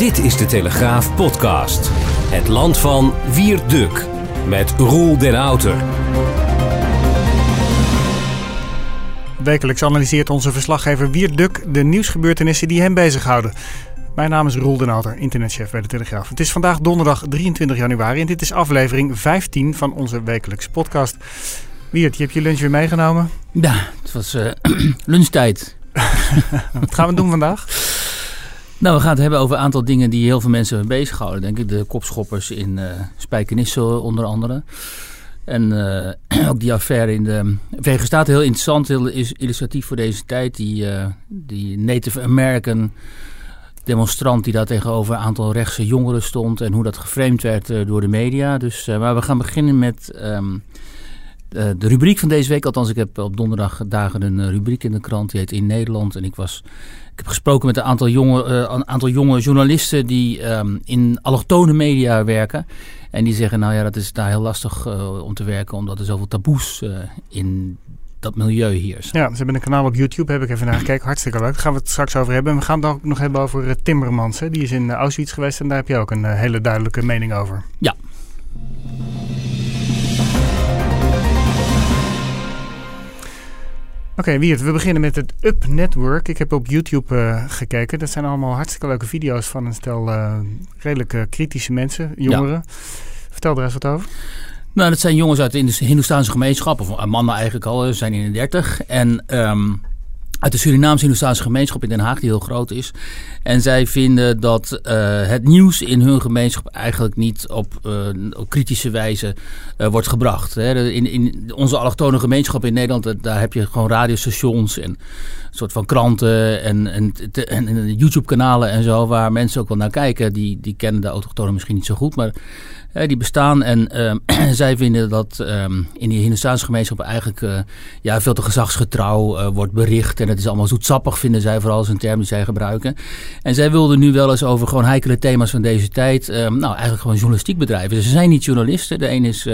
Dit is de Telegraaf podcast. Het land van Wierduk met Roel den Outer. Wekelijks analyseert onze verslaggever Wierduk de nieuwsgebeurtenissen die hem bezighouden. Mijn naam is Roel den Outer, internetchef bij de Telegraaf. Het is vandaag donderdag 23 januari en dit is aflevering 15 van onze wekelijkse podcast. Wiert, je hebt je lunch weer meegenomen? Ja, het was uh, lunchtijd. Wat gaan we doen vandaag? Nou, we gaan het hebben over een aantal dingen die heel veel mensen bezighouden. Denk ik de kopschoppers in uh, Spijkenisse onder andere. En uh, ook die affaire in de Verenigde Staten, heel interessant, heel illustratief voor deze tijd. Die, uh, die Native American demonstrant die daar tegenover een aantal rechtse jongeren stond. En hoe dat geframed werd door de media. Dus, maar we gaan beginnen met um, de rubriek van deze week. Althans, ik heb op donderdag dagen een rubriek in de krant. Die heet In Nederland. En ik was ik heb gesproken met een aantal jonge, uh, een aantal jonge journalisten die um, in allochtone media werken. En die zeggen, nou ja, dat is daar heel lastig uh, om te werken, omdat er zoveel taboes in dat milieu hier. Ja, ze hebben een kanaal op YouTube, heb ik even naar gekeken. Hartstikke leuk. Daar gaan we het straks over hebben. En we gaan het ook nog hebben over Timmermans. Hè. Die is in Auschwitz geweest en daar heb je ook een hele duidelijke mening over. Ja. Oké, okay, Wiert, we beginnen met het Up Network. Ik heb op YouTube uh, gekeken. Dat zijn allemaal hartstikke leuke video's van een stel uh, redelijk uh, kritische mensen, jongeren. Ja. Vertel er eens wat over. Nou, dat zijn jongens uit de Hindoestaanse gemeenschap, of mannen eigenlijk al, ze zijn in de dertig. En um, uit de Surinaamse Hindoestaanse gemeenschap in Den Haag, die heel groot is. En zij vinden dat uh, het nieuws in hun gemeenschap eigenlijk niet op, uh, op kritische wijze uh, wordt gebracht. Hè. In, in onze allochtone gemeenschap in Nederland, daar heb je gewoon radiostations en soort van kranten en, en, en, en YouTube-kanalen en zo, waar mensen ook wel naar kijken. Die, die kennen de autochtonen misschien niet zo goed, maar die bestaan. En uh, zij vinden dat um, in die Hindustaanse gemeenschap eigenlijk uh, ja, veel te gezagsgetrouw uh, wordt bericht. En het is allemaal zoetsappig, vinden zij, vooral een term die zij gebruiken. En zij wilden nu wel eens over gewoon heikele thema's van deze tijd, um, nou eigenlijk gewoon journalistiek bedrijven. Ze zijn niet journalisten. De een is...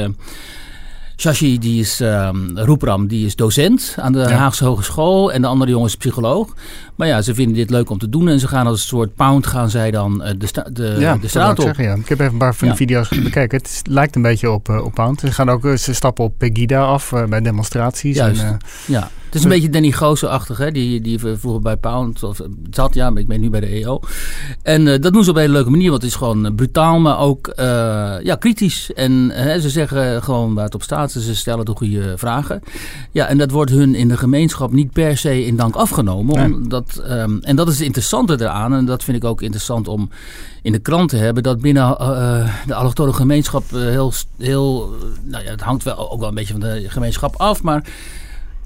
Shashi, die is um, Roepram, die is docent aan de ja. Haagse Hogeschool. En de andere jongen is psycholoog. Maar ja, ze vinden dit leuk om te doen. En ze gaan als een soort pound gaan zij dan uh, de, sta de, ja, de straat op. Zeggen, ja. Ik heb even een paar van de video's bekeken. Het lijkt een beetje op, uh, op pound. Ze gaan ook uh, ze stappen op Pegida af bij demonstraties. Juist, en, ja. Het is een beetje Danny Goosen-achtig, hè? Die, die vroeger bij Pound of, zat, ja, maar ik ben nu bij de EO. En uh, dat doen ze op een hele leuke manier, want het is gewoon brutaal, maar ook uh, ja, kritisch. En ze zeggen gewoon waar het op staat, ze stellen de goede vragen. Ja, en dat wordt hun in de gemeenschap niet per se in dank afgenomen. Nee. Omdat, um, en dat is het interessante eraan, en dat vind ik ook interessant om in de krant te hebben, dat binnen uh, de allochtone gemeenschap heel, heel, nou ja, het hangt wel ook wel een beetje van de gemeenschap af, maar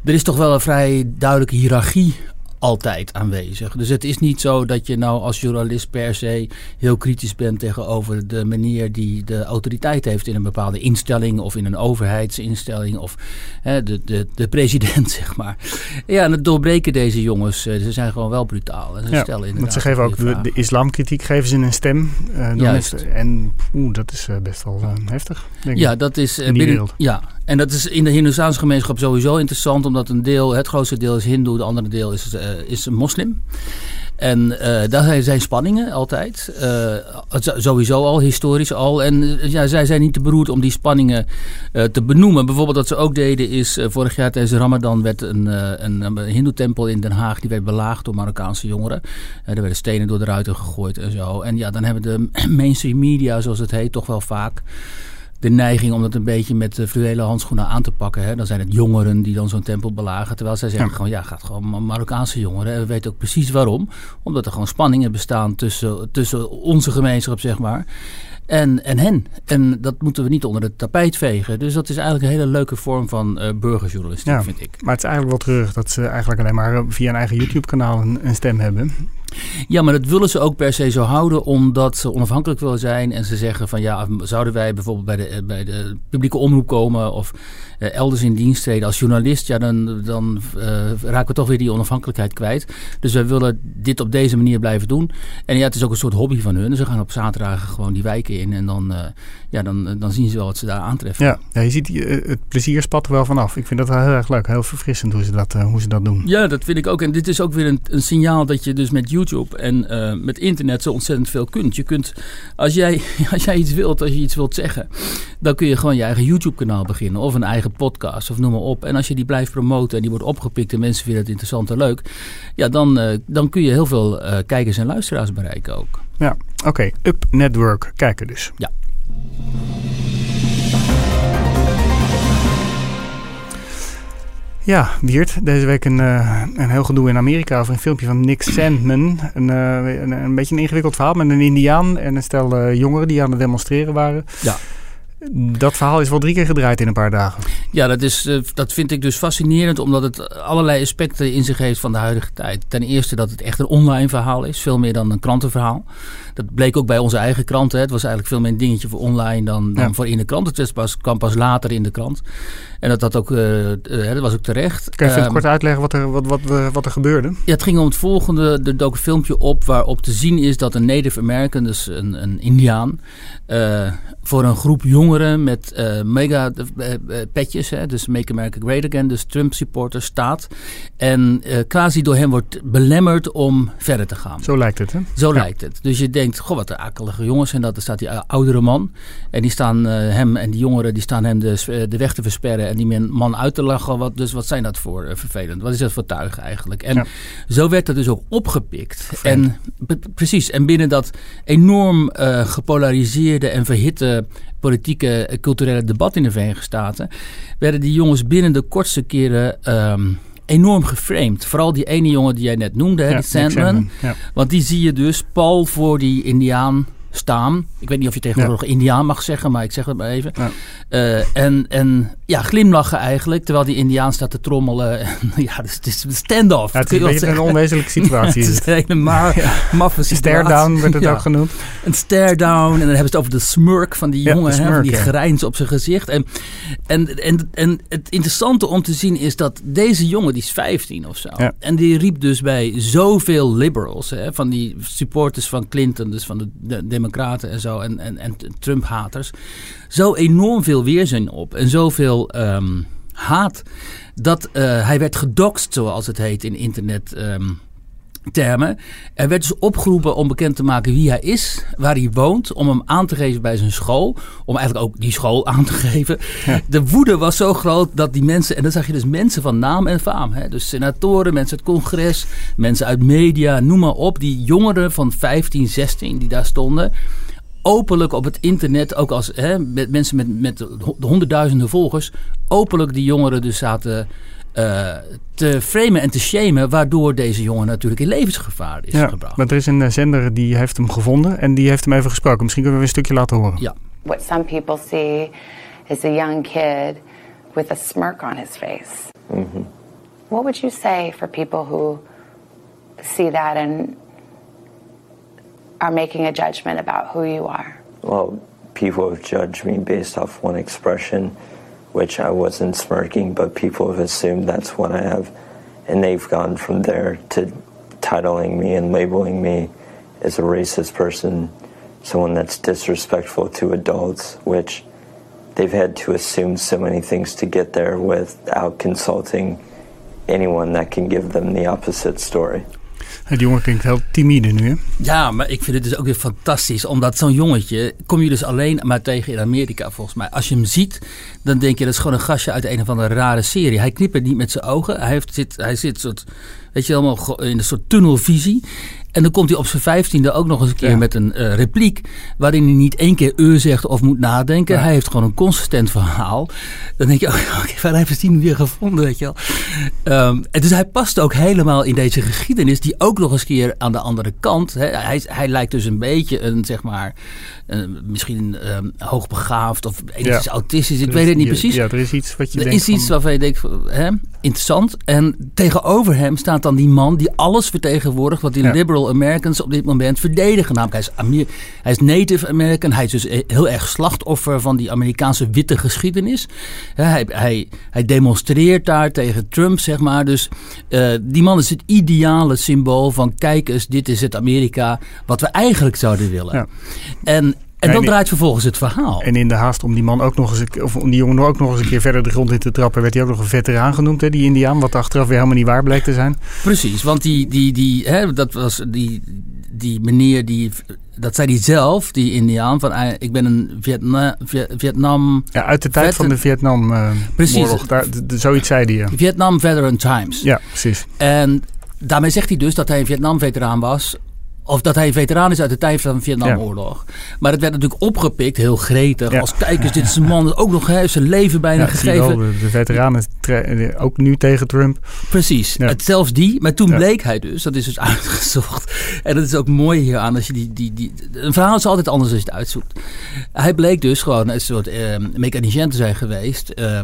er is toch wel een vrij duidelijke hiërarchie altijd aanwezig. Dus het is niet zo dat je nou als journalist per se heel kritisch bent tegenover de manier die de autoriteit heeft in een bepaalde instelling of in een overheidsinstelling of hè, de, de, de president, zeg maar. Ja, en het doorbreken deze jongens, ze zijn gewoon wel brutaal. En ze ja, stellen want ze geven ook de, de, islamkritiek geven ze een stem. Uh, Juist. En oeh, dat is uh, best wel uh, heftig. Denk ja, dat is in die binnen, ja, en dat is in de Hindoestaanse gemeenschap sowieso interessant, omdat een deel, het grootste deel is Hindoe, de andere deel is, uh, is moslim. En uh, daar zijn spanningen altijd. Uh, sowieso al, historisch al. En ja, zij zijn niet te beroerd om die spanningen te benoemen. Bijvoorbeeld wat ze ook deden is... vorig jaar tijdens Ramadan werd een, een, een hindoe-tempel in Den Haag... die werd belaagd door Marokkaanse jongeren. er werden stenen door de ruiten gegooid en zo. En ja, dan hebben de mainstream media, zoals het heet, toch wel vaak de neiging om dat een beetje met uh, fluwelen handschoenen aan te pakken. Hè. Dan zijn het jongeren die dan zo'n tempel belagen. Terwijl zij zeggen ja. gewoon, ja, gaat gewoon Marokkaanse jongeren. En we weten ook precies waarom. Omdat er gewoon spanningen bestaan tussen, tussen onze gemeenschap, zeg maar. en, en hen. En dat moeten we niet onder het tapijt vegen. Dus dat is eigenlijk een hele leuke vorm van uh, burgerjournalistiek, Ja, vind ik. Maar het is eigenlijk wel terug dat ze eigenlijk alleen maar via een eigen YouTube-kanaal een, een stem hebben. Ja, maar dat willen ze ook per se zo houden, omdat ze onafhankelijk willen zijn. En ze zeggen van ja, zouden wij bijvoorbeeld bij de, eh, bij de publieke omroep komen of eh, elders in dienst treden als journalist, ja, dan, dan uh, raken we toch weer die onafhankelijkheid kwijt. Dus wij willen dit op deze manier blijven doen. En ja, het is ook een soort hobby van hun. Ze gaan op zaterdagen gewoon die wijken in en dan, uh, ja, dan, dan zien ze wel wat ze daar aantreffen. Ja, ja je ziet het plezier spat er wel vanaf. Ik vind dat wel heel erg leuk, heel verfrissend hoe ze dat, hoe ze dat doen. Ja, dat vind ik ook. En dit is ook weer een, een signaal dat je dus met YouTube en uh, met internet zo ontzettend veel kunt. Je kunt, als jij, als jij iets wilt, als je iets wilt zeggen, dan kun je gewoon je eigen YouTube-kanaal beginnen of een eigen podcast of noem maar op. En als je die blijft promoten en die wordt opgepikt en mensen vinden het interessant en leuk, ja, dan, uh, dan kun je heel veel uh, kijkers en luisteraars bereiken ook. Ja, oké. Okay. Up Network kijken dus. Ja. Ja, Wiert, deze week een, uh, een heel gedoe in Amerika over een filmpje van Nick Sandman. Een, uh, een, een, beetje een ingewikkeld verhaal met een indiaan en een stel uh, jongeren die aan het demonstreren waren. Ja. Dat verhaal is wel drie keer gedraaid in een paar dagen. Ja, dat, is, dat vind ik dus fascinerend, omdat het allerlei aspecten in zich heeft van de huidige tijd. Ten eerste dat het echt een online verhaal is, veel meer dan een krantenverhaal. Dat bleek ook bij onze eigen krant. Hè. Het was eigenlijk veel meer een dingetje voor online dan, dan ja. voor in de krant. Het pas, kwam pas later in de krant. En dat, dat, ook, uh, uh, dat was ook terecht. Kan je even um, kort uitleggen wat er, wat, wat, wat er gebeurde? Ja, het ging om het volgende. Er dook een filmpje op waarop te zien is dat een Native American, dus een, een Indiaan, uh, voor een groep jongeren met mega petjes, hè, dus Make America Great Again, dus Trump supporters, staat. En quasi door hem wordt belemmerd om verder te gaan. Zo lijkt het, hè? Zo ja. lijkt het. Dus je denkt, goh, wat een akelige jongens. En dat er staat die oudere man. En die staan hem en die jongeren die staan hem de, de weg te versperren en die man uit te lachen. Wat, dus wat zijn dat voor uh, vervelend? Wat is dat voor tuigen eigenlijk? En ja. zo werd dat dus ook opgepikt. En precies. En binnen dat enorm uh, gepolariseerde en verhitte politieke culturele debat in de Verenigde Staten werden die jongens binnen de kortste keren um, enorm geframed. Vooral die ene jongen die jij net noemde, ja, die Sandman. Sandman ja. Want die zie je dus pal voor die Indiaan staan. Ik weet niet of je tegenwoordig ja. Indiaan mag zeggen, maar ik zeg het maar even. Ja. Uh, en, en ja, glimlachen eigenlijk, terwijl die Indiaan staat te trommelen. ja, dus het is een stand-off. Ja, het is een onwezenlijke situatie. het is een hele ma ja. maffe situatie. Stare-down werd het ook genoemd. Een stare-down. En dan hebben ze het over de smirk van die jongen. hè, die grijns op zijn gezicht. En, en, en, en het interessante om te zien is dat deze jongen, die is 15 of zo. En die riep dus bij zoveel liberals, hè, van die supporters van Clinton, dus van de, de democraten en zo, en, en, en Trump-haters, zo enorm veel weerzin op en zoveel um, haat, dat uh, hij werd gedoxt, zoals het heet in internet. Um, termen. Er werd dus opgeroepen om bekend te maken wie hij is, waar hij woont, om hem aan te geven bij zijn school, om eigenlijk ook die school aan te geven. Ja. De woede was zo groot dat die mensen, en dan zag je dus mensen van naam en faam, hè? dus senatoren, mensen uit het congres, mensen uit media, noem maar op, die jongeren van 15, 16 die daar stonden, openlijk op het internet, ook als hè, met mensen met, met honderdduizenden volgers, openlijk die jongeren dus zaten uh, te framen en te shamen, waardoor deze jongen natuurlijk in levensgevaar is ja, gebracht. Maar er is een zender die heeft hem gevonden en die heeft hem even gesproken. Misschien kunnen we een stukje laten horen. Ja. What some people see is a young kid with a smirk on his face. Mm-hmm. What would you say for people who see that and are making a judgment about who you are? Well, people have judged me based off one expression, which I wasn't smirking, but people have assumed that's what I have. And they've gone from there to titling me and labeling me as a racist person, someone that's disrespectful to adults, which they've had to assume so many things to get there without consulting anyone that can give them the opposite story. Die jongen klinkt heel timide nu, hè? Ja, maar ik vind het dus ook weer fantastisch. Omdat zo'n jongetje kom je dus alleen maar tegen in Amerika, volgens mij. Als je hem ziet, dan denk je dat is gewoon een gastje uit een of andere rare serie. Hij knippert niet met zijn ogen. Hij, zit, hij zit soort, weet je, allemaal in een soort tunnelvisie. En dan komt hij op zijn vijftiende ook nog eens een keer Ja. met een uh, repliek. Waarin hij niet één keer uh zegt of moet nadenken. Ja. Hij heeft gewoon een consistent verhaal. Dan denk je, oh, oké, waar hebben ze die nu weer gevonden, weet je wel. Ehm, en dus hij past ook helemaal in deze geschiedenis. Die ook nog eens keer aan de andere kant. Hè, hij, hij lijkt dus een beetje een, zeg maar, eh, misschien ehm, hoogbegaafd of enigszins autistisch. Ik weet het niet precies. Ja, er is iets wat je er denkt is iets van- waarvan je denkt, hè, interessant. En tegenover hem staat dan die man die alles vertegenwoordigt wat die Ja. liberal Americans op dit moment verdedigen. Namelijk, hij is, Amer- hij is Native American. Hij is dus eh, heel erg slachtoffer van die Amerikaanse witte geschiedenis. Hij, hij, hij demonstreert daar tegen Trump, zeg maar. Dus eh, die man is het ideale symbool van, kijk eens, dit is het Amerika wat we eigenlijk zouden willen. Ja. En, en dan draait vervolgens het verhaal. En in de haast om die man ook nog eens, een- of om die jongen ook nog eens een keer verder de grond in te trappen, werd hij ook nog een veteraan genoemd, hè, die Indiaan, wat achteraf weer helemaal niet waar bleek te zijn. Precies, want die, die, die, hè, dat was die, die meneer die, dat zei hij zelf, die Indiaan, van eh, ik ben een Vietna, Vi- Vietnam, Ja, uit de tijd van de Vietnam eh Precies. oorlog. Daar, zoiets zei hij. Ja. Vietnam Veteran Times. ja, precies. En daarmee zegt hij dus dat hij een Vietnam-veteraan was. Of dat hij een veteraan is uit de tijd van de Vietnamoorlog. Maar het werd natuurlijk opgepikt, heel gretig. Ja. Als kijkers, dit is een man dat ook nog hè, zijn leven bijna Ja, gegeven. wel, de, de veteranen ook nu tegen Trump. Precies, Ja. het, zelfs die. Maar toen Ja. bleek hij dus, dat is dus uitgezocht. En dat is ook mooi hier aan als je die, die, die... Een verhaal is altijd anders als je het uitzoekt. Hij bleek dus gewoon een soort mechanicien te zijn geweest. eh,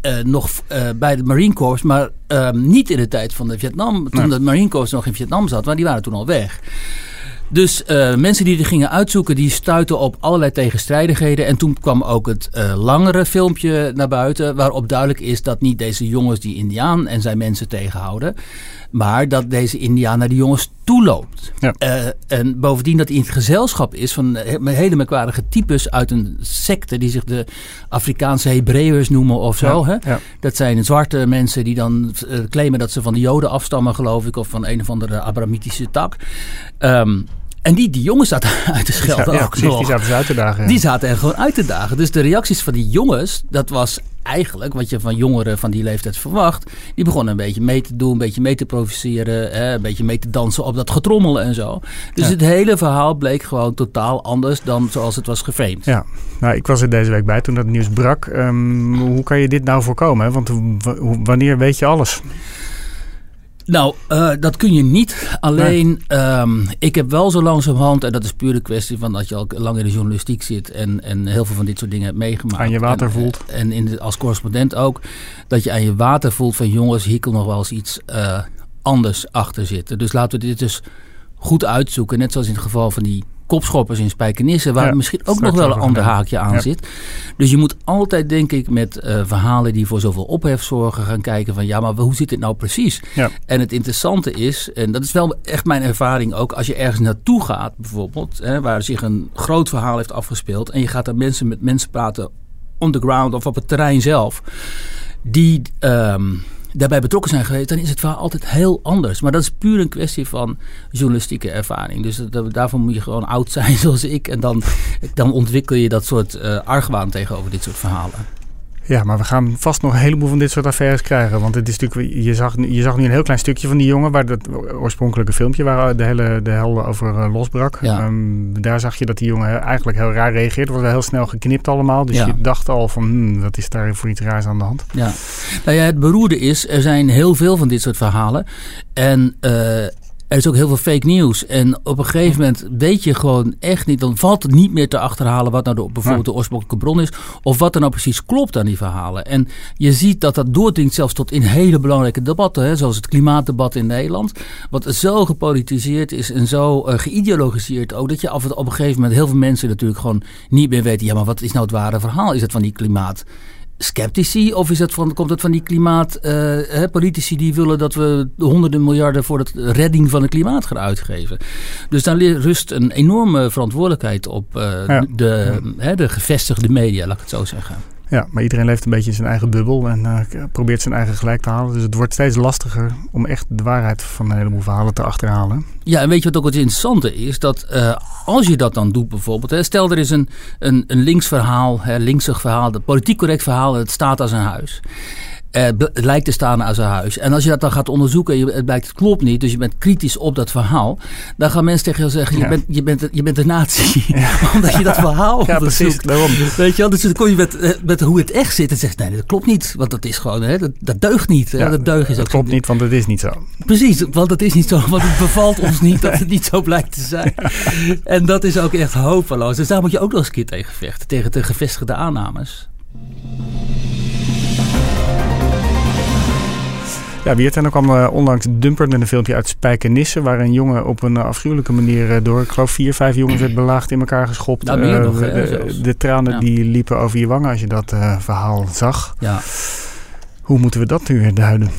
eh, nog eh, bij de Marine Corps, maar eh, niet in de tijd van de Vietnam. Toen Nee. de Marine Corps nog in Vietnam zat, maar die waren toen al weg. Dus eh, mensen die er gingen uitzoeken, die stuiten op allerlei tegenstrijdigheden. En toen kwam ook het eh, langere filmpje naar buiten, waarop duidelijk is dat niet deze jongens die Indiaan en zijn mensen tegenhouden, maar dat deze Indiaan naar die jongens toeloopt. Ja. Eh, en bovendien dat hij in het gezelschap is van he- hele merkwaardige types uit een secte die zich de Afrikaanse Hebreeërs noemen of zo. Ja, hè? ja. Dat zijn zwarte mensen die dan claimen dat ze van de Joden afstammen, geloof ik, of van een of andere Abramitische tak. Ehm, en die, die jongens zaten uit te schelden Ja, ook precies, nog. die zaten ze uit te dagen. ja. Die zaten er gewoon uit te dagen. Dus de reacties van die jongens, dat was eigenlijk wat je van jongeren van die leeftijd verwacht. Die begonnen een beetje mee te doen, een beetje mee te provoceren, hè, een beetje mee te dansen op dat getrommel en zo. Dus Ja. het hele verhaal bleek gewoon totaal anders dan zoals het was geframed. Ja, nou, ik was er deze week bij toen dat nieuws brak. Ehm, hoe kan je dit nou voorkomen? Hè? Want wanneer weet je alles? Nou, eh, dat kun je niet. Alleen, ehm, ik heb wel zo langzamerhand, en dat is puur een kwestie van dat je al lang in de journalistiek zit en, en heel veel van dit soort dingen hebt meegemaakt. Aan je water En, voelt. eh, En in de, als correspondent ook, dat je aan je water voelt van jongens, hier kan nog wel eens iets eh, anders achter zitten. Dus laten we dit dus goed uitzoeken. Net zoals in het geval van die kopschoppers in Spijkenisse, waar Ja, misschien ook nog wel een ander haakje aan Ja. zit. Dus je moet altijd, denk ik, met eh, verhalen die voor zoveel ophef zorgen, gaan kijken van ja, maar hoe zit dit nou precies? Ja. En het interessante is, en dat is wel echt mijn ervaring ook, als je ergens naartoe gaat, bijvoorbeeld, hè, waar zich een groot verhaal heeft afgespeeld, en je gaat daar mensen met mensen praten on the ground of op het terrein zelf, die ehm, daarbij betrokken zijn geweest, dan is het verhaal altijd heel anders. Maar dat is puur een kwestie van journalistieke ervaring. Dus dat, daarvoor moet je gewoon oud zijn zoals ik, en dan, dan ontwikkel je dat soort eh, argwaan tegenover dit soort verhalen. Ja, maar we gaan vast nog een heleboel van dit soort affaires krijgen. Want het is natuurlijk, je zag, je zag nu een heel klein stukje van die jongen, waar dat oorspronkelijke filmpje waar de hele de hel over eh, losbrak. Ja. Ehm, daar zag je dat die jongen eigenlijk heel raar reageerde. Het was wel heel snel geknipt allemaal. Dus Ja. je dacht al van, hmm, wat is daar voor iets raars aan de hand? Ja. Nou ja, het beroerde is, er zijn heel veel van dit soort verhalen. En eh, er is ook heel veel fake news. En op een gegeven moment weet je gewoon echt niet, dan valt het niet meer te achterhalen wat nou de, bijvoorbeeld de oorspronkelijke bron is. Of wat er nou precies klopt aan die verhalen. En je ziet dat dat doordringt zelfs tot in hele belangrijke debatten. Hè, zoals het klimaatdebat in Nederland. Wat zo gepolitiseerd is en zo eh, geïdeologiseerd ook. Dat je af op een gegeven moment heel veel mensen natuurlijk gewoon niet meer weten. Ja, maar wat is nou het ware verhaal? Is het van die klimaat? Sceptici? Of is het van, komt het van die klimaatpolitici die willen dat we honderden miljarden voor de redding van het klimaat gaan uitgeven? Dus daar rust een enorme verantwoordelijkheid op eh, Ja. de, hè, de gevestigde media, laat ik het zo zeggen. Ja, maar iedereen leeft een beetje in zijn eigen bubbel en eh, probeert zijn eigen gelijk te halen. Dus het wordt steeds lastiger om echt de waarheid van een heleboel verhalen te achterhalen. Ja, en weet je wat ook het interessante is? Dat eh, als je dat dan doet bijvoorbeeld. Hè, stel er is een, een, een links verhaal, hè, linksig verhaal, een politiek correct verhaal. Het staat als een huis. Uh, lijkt te staan aan zijn huis. En als je dat dan gaat onderzoeken en je, het blijkt het klopt niet, dus je bent kritisch op dat verhaal, dan gaan mensen tegen jou zeggen: je, bent, je, bent, je bent een nazi. Omdat je dat verhaal ja, precies, daarom. Weet je wel, dus dan kom je met, eh, met hoe het echt zit en zegt: nee, dat klopt niet, want dat is gewoon, hè, dat, dat deugt niet. Ja, dat deugt is dat klopt niet, want het is niet zo. Precies, want dat is niet zo, want het bevalt ons niet dat het niet zo blijkt te zijn. En dat is ook echt hopeloos. Dus daar moet je ook nog eens een keer tegen vechten, tegen de gevestigde aannames. Ja, Wiert, en dan kwam uh, onlangs Dumper met een filmpje uit Spijkenisse... waar een jongen op een afschuwelijke manier uh, door... ik geloof vier, vijf jongens werd belaagd in elkaar geschopt. Nou, meer nog, de, de, tranen die liepen over je wangen als je dat verhaal zag. Ja. Hoe moeten we dat nu weer duiden?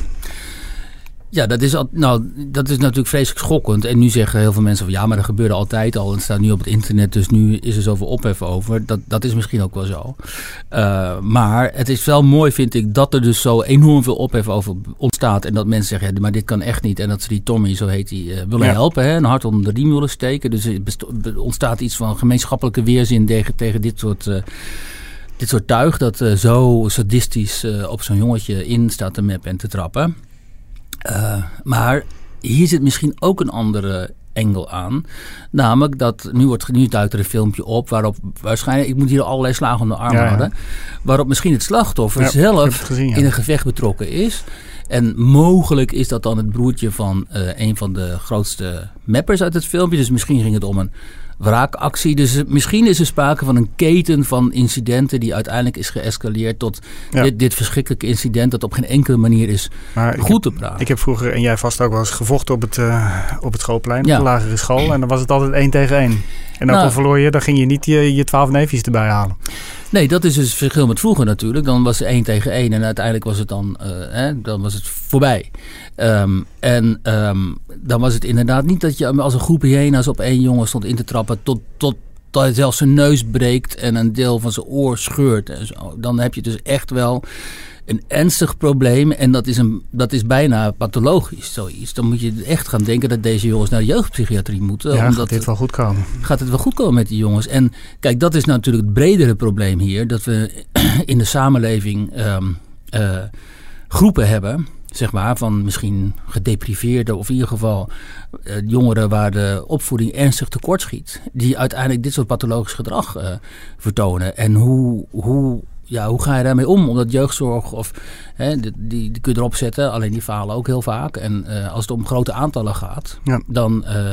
Ja, dat is, al, nou, dat is natuurlijk vreselijk schokkend. En nu zeggen heel veel mensen van ja, maar dat gebeurde altijd al. En het staat nu op het internet, dus nu is er zoveel ophef over. Dat, dat is misschien ook wel zo. Uh, maar het is wel mooi, vind ik, dat er dus zo enorm veel ophef over ontstaat. En dat mensen zeggen, ja, maar dit kan echt niet. En dat ze die Tommy, zo heet die, uh, willen ja. helpen. Hè, een hart onder de riem willen steken. Dus er ontstaat iets van gemeenschappelijke weerzin tegen, tegen dit soort... Uh, dit soort tuig dat zo sadistisch op zo'n jongetje in staat te mappen en te trappen. Uh, maar hier zit misschien ook een andere engel aan. Namelijk dat, nu, wordt, nu duikt er een filmpje op waarop waarschijnlijk, ik moet hier allerlei slagen om de arm ja, houden, waarop misschien het slachtoffer Ja, zelf gezien, in een gevecht betrokken is. En mogelijk is dat dan het broertje van uh, een van de grootste mappers uit het filmpje. Dus misschien ging het om een wraakactie. Dus misschien is er sprake van een keten van incidenten die uiteindelijk is geëscaleerd tot Ja. dit, dit verschrikkelijke incident dat op geen enkele manier is Maar goed heb, te praten. ik heb vroeger, en jij vast ook wel eens, gevochten op het, uh, op het schoolplein, Ja. op de lagere school. En dan was het altijd één tegen één. En ook Nou. verloor je, dan ging je niet je, je twaalf neefjes erbij halen. Nee, dat is dus verschil met vroeger natuurlijk. Dan was het één tegen één en uiteindelijk was het dan, eh, hè, dan was het voorbij. Ehm, en ehm, dan was het inderdaad niet dat je als een groep hyena's op één jongen stond in te trappen tot, tot dat hij zelfs zijn neus breekt en een deel van zijn oor scheurt en zo. Dan heb je dus echt wel een ernstig probleem en dat is, een, dat is bijna pathologisch zoiets. Dan moet je echt gaan denken dat deze jongens naar de jeugdpsychiatrie moeten. Ja, omdat gaat dit wel goed komen. gaat het wel goed komen met die jongens. En kijk, dat is natuurlijk het bredere probleem hier. Dat we in de samenleving ehm, eh, groepen hebben, zeg maar, van misschien gedepriveerde of in ieder geval eh, jongeren waar de opvoeding ernstig tekortschiet. Die uiteindelijk dit soort pathologisch gedrag eh, vertonen. En hoe, hoe, ja, hoe ga je daarmee om? Omdat jeugdzorg of hè, die, die, die kun je erop zetten, alleen die falen ook heel vaak. En eh, als het om grote aantallen gaat, Ja. dan, eh,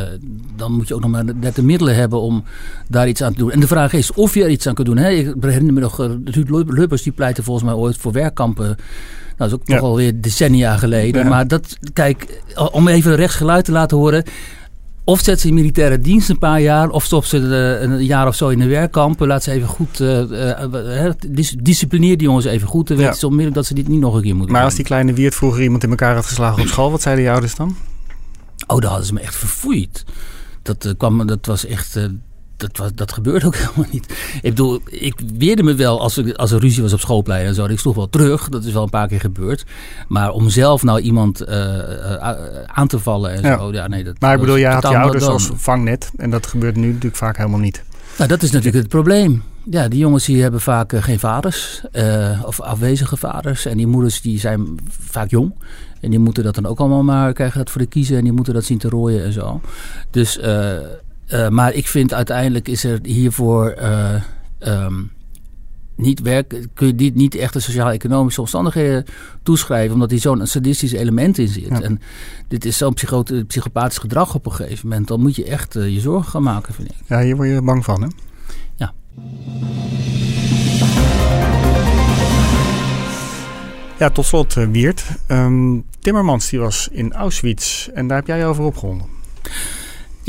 dan moet je ook nog maar net de middelen hebben om daar iets aan te doen. En de vraag is of je er iets aan kunt doen. Hè? Ik herinner me nog, eh, Ruud Lubbers die pleitte volgens mij ooit voor werkkampen. Nou, dat is ook Ja. toch alweer decennia geleden. Ja. Maar dat, kijk, om even rechts geluid te laten horen. Of zet ze in militaire dienst een paar jaar, of stop ze eh, een jaar of zo in de werkkampen. Laat ze even goed, eh, eh, dis- disciplineer die jongens even goed. Dan Ja. weten ze onmiddellijk dat ze dit niet nog een keer moeten Maar doen. als die kleine Wiert vroeger iemand in elkaar had geslagen op school, wat zeiden je ouders dan? Oh, daar hadden ze me echt verfoeid. Dat, kwam, dat was echt. Eh, dat, was, dat gebeurde ook helemaal niet. Ik bedoel, ik weerde me wel als, er- als er ruzie was op schoolplein en zo. Ik sloeg wel terug. Dat is wel een paar keer gebeurd. Maar om zelf nou iemand eh, eh, aan te vallen en Ja. zo. Ja, nee, dat Maar ik bedoel, jij had je ouders als vangnet. En dat gebeurt nu natuurlijk vaak helemaal niet. Nou, dat is natuurlijk het probleem. Ja, die jongens die hebben vaak eh, geen vaders. eh, of afwezige vaders. En die moeders die zijn vaak jong. En die moeten dat dan ook allemaal maar krijgen dat voor de kiezen. En die moeten dat zien te rooien en zo. Dus, eh, eh, maar ik vind uiteindelijk is er hiervoor eh, ehm, niet werk, kun je dit niet echt de sociaal-economische omstandigheden toeschrijven, omdat hier zo'n sadistisch element in zit. Ja. En dit is zo'n psycho- psychopathisch gedrag op een gegeven moment. Dan moet je echt eh, je zorgen gaan maken, vind ik. Ja, hier word je bang van, hè? Ja. Ja, tot slot, Wiert. Ehm, Timmermans die was in Auschwitz en daar heb jij je over opgewonden.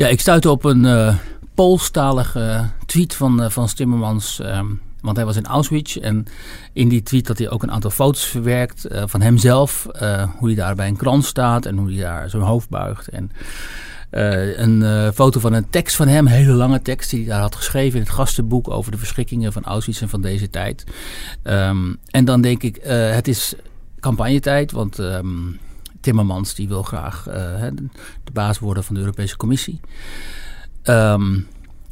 Ja, ik stuitte op een eh Poolstalige tweet van, eh, van Timmermans. ehm, want hij was in Auschwitz. En in die tweet had hij ook een aantal foto's verwerkt eh, van hemzelf. hoe hij daar bij een krant staat en hoe hij daar zijn hoofd buigt. En een foto van een tekst van hem, een hele lange tekst die hij daar had geschreven in het gastenboek over de verschrikkingen van Auschwitz en van deze tijd. Ehm, en dan denk ik, het is campagnetijd, want ehm, Timmermans die wil graag eh, de baas worden van de Europese Commissie. Ehm,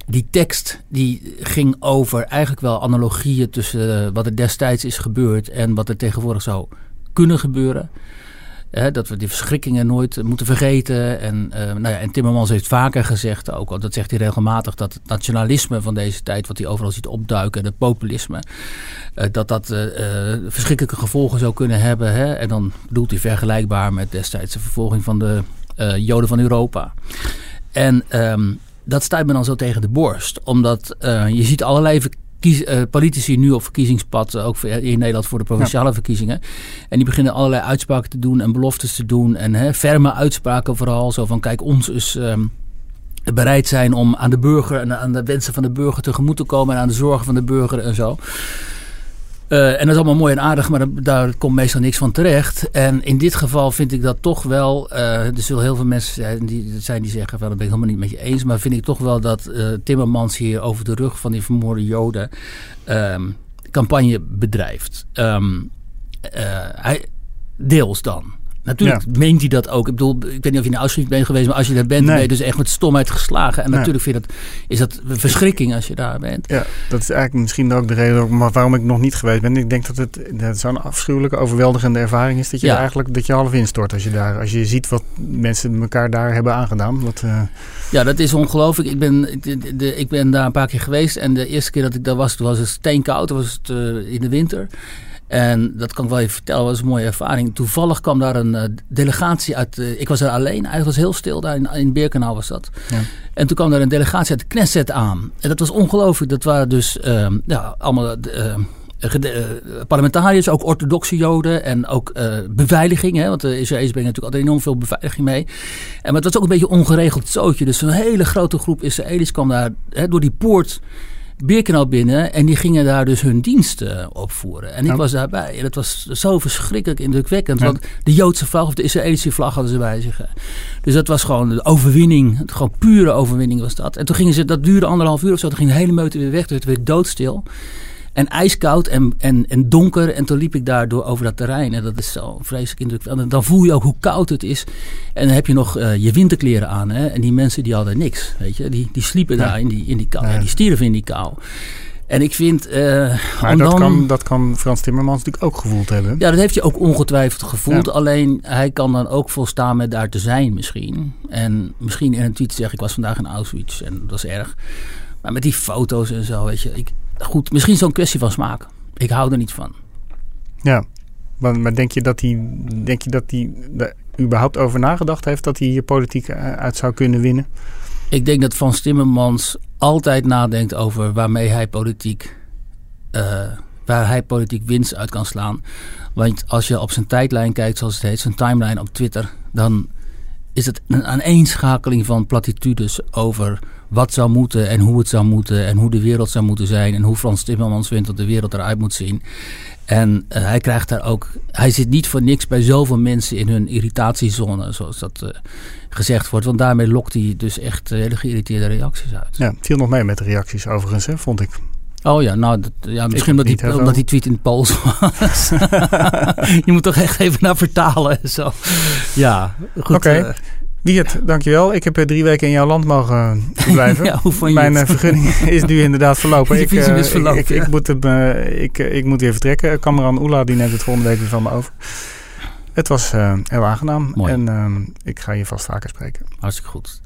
die tekst die ging over eigenlijk wel analogieën tussen eh, wat er destijds is gebeurd en wat er tegenwoordig zou kunnen gebeuren. Dat we die verschrikkingen nooit moeten vergeten. En, uh, nou ja, en Timmermans heeft vaker gezegd, ook al dat zegt hij regelmatig, dat het nationalisme van deze tijd, wat hij overal ziet opduiken, het populisme, uh, dat dat verschrikkelijke gevolgen zou kunnen hebben. Hè? En dan bedoelt hij vergelijkbaar met destijds de vervolging van de Joden van Europa. En um, dat stuit me dan zo tegen de borst, omdat je ziet allerlei kies, uh, politici nu op verkiezingspad, ook in Nederland voor de provinciale verkiezingen. En die beginnen allerlei uitspraken te doen en beloftes te doen. En hè, ferme uitspraken vooral. Zo van, kijk, ons is... Um, bereid zijn om aan de burger en aan de wensen van de burger tegemoet te komen en aan de zorgen van de burger en zo. Uh, en dat is allemaal mooi en aardig, maar daar komt meestal niks van terecht. En in dit geval vind ik dat toch wel. Uh, er zullen heel veel mensen zijn die, zijn die zeggen: van, dat ben ik helemaal niet met je eens. Maar vind ik toch wel dat uh, Timmermans hier over de rug van die vermoorde Joden um, campagne bedrijft. Um, hij, deels dan. Natuurlijk meent hij dat ook. Ik bedoel, ik weet niet of je in Auschwitz bent geweest, maar als je daar bent, ben je dus echt met stomheid geslagen. En natuurlijk vind dat, is dat een verschrikking als je daar bent. Ja, dat is eigenlijk misschien ook de reden waarom ik nog niet geweest ben. Ik denk dat het, dat zo'n afschuwelijke, overweldigende ervaring is dat je ja. eigenlijk dat je half instort als je daar, als je ziet wat mensen elkaar daar hebben aangedaan. Wat, uh... Ja, dat is ongelooflijk. Ik ben, de, de, ik ben daar een paar keer geweest en de eerste keer dat ik daar was, toen was het steenkoud, was het uh, in de winter. En dat kan ik wel even vertellen, dat was een mooie ervaring. Toevallig kwam daar een uh, delegatie uit. Uh, ik was er alleen, eigenlijk was heel stil daar in, in Birkenau was dat. Ja. En toen kwam daar een delegatie uit de Knesset aan. En dat was ongelooflijk. Dat waren dus uh, ja, allemaal parlementariërs, ook orthodoxe Joden en ook beveiliging. Hè, want de Israëli's brengen natuurlijk altijd enorm veel beveiliging mee. En, maar het was ook een beetje ongeregeld zootje. Dus een hele grote groep Israëli's kwam daar hè, door die poort Birkenau binnen en die gingen daar dus hun diensten opvoeren. En ik was daarbij. En dat was zo verschrikkelijk indrukwekkend. Want de Joodse vlag of de Israëlische vlag hadden ze bij zich. Dus dat was gewoon de overwinning. Gewoon pure overwinning was dat. En toen gingen ze, dat duurde anderhalf uur of zo. Toen ging de hele meute weer weg. Dus het werd doodstil. En ijskoud en, en, en donker. En toen liep ik daar door over dat terrein. En dat is zo vreselijk indrukwekkend. En dan voel je ook hoe koud het is. En dan heb je nog uh, je winterkleren aan. Hè? En die mensen die hadden niks. Weet je? Die, die sliepen ja. daar in die, in die kou. Ja. die stierven in die kou. En ik vind. Uh, maar dat, dan, kan, dat kan Frans Timmermans natuurlijk ook gevoeld hebben. Ja, dat heeft hij ook ongetwijfeld gevoeld. Ja. Alleen hij kan dan ook volstaan met daar te zijn, misschien. En misschien in een tweet zeggen: Ik was vandaag in Auschwitz en dat is erg. Maar met die foto's en zo, weet je. Ik, goed, misschien zo'n kwestie van smaak. Ik hou er niet van. Ja, maar, maar denk je dat hij, denk je dat hij er überhaupt over nagedacht heeft dat hij hier politiek eh, uit zou kunnen winnen? Ik denk dat Van Timmermans altijd nadenkt over waarmee hij politiek, uh, waar hij politiek winst uit kan slaan. Want als je op zijn tijdlijn kijkt, zoals het heet, zijn timeline op Twitter, dan is het een aaneenschakeling van platitudes over wat zou moeten en hoe het zou moeten en hoe de wereld zou moeten zijn en hoe Frans Timmermans vindt dat de wereld eruit moet zien. En uh, hij krijgt daar ook, hij zit niet voor niks bij zoveel mensen in hun irritatiezone, zoals dat uh, gezegd wordt. Want daarmee lokt hij dus echt uh, hele geïrriteerde reacties uit. Ja, het viel nog mee met de reacties overigens, hè, vond ik. Oh ja, nou, dat, ja, misschien omdat die, omdat die tweet in het Pools was. je moet toch echt even naar vertalen en zo. Ja, goed. Oké. Okay. Wiert, dankjewel. Ik heb drie weken in jouw land mogen blijven. ja, hoe vond je Mijn het? vergunning is nu inderdaad verlopen. ik, uh, is verlopen, ik, ik, ik, moet hem, uh, ik, ik moet weer vertrekken. Cameron Oela die neemt het volgende week weer van me over. Het was uh, heel aangenaam. Mooi. En ik ga je vast vaker spreken. Hartstikke goed.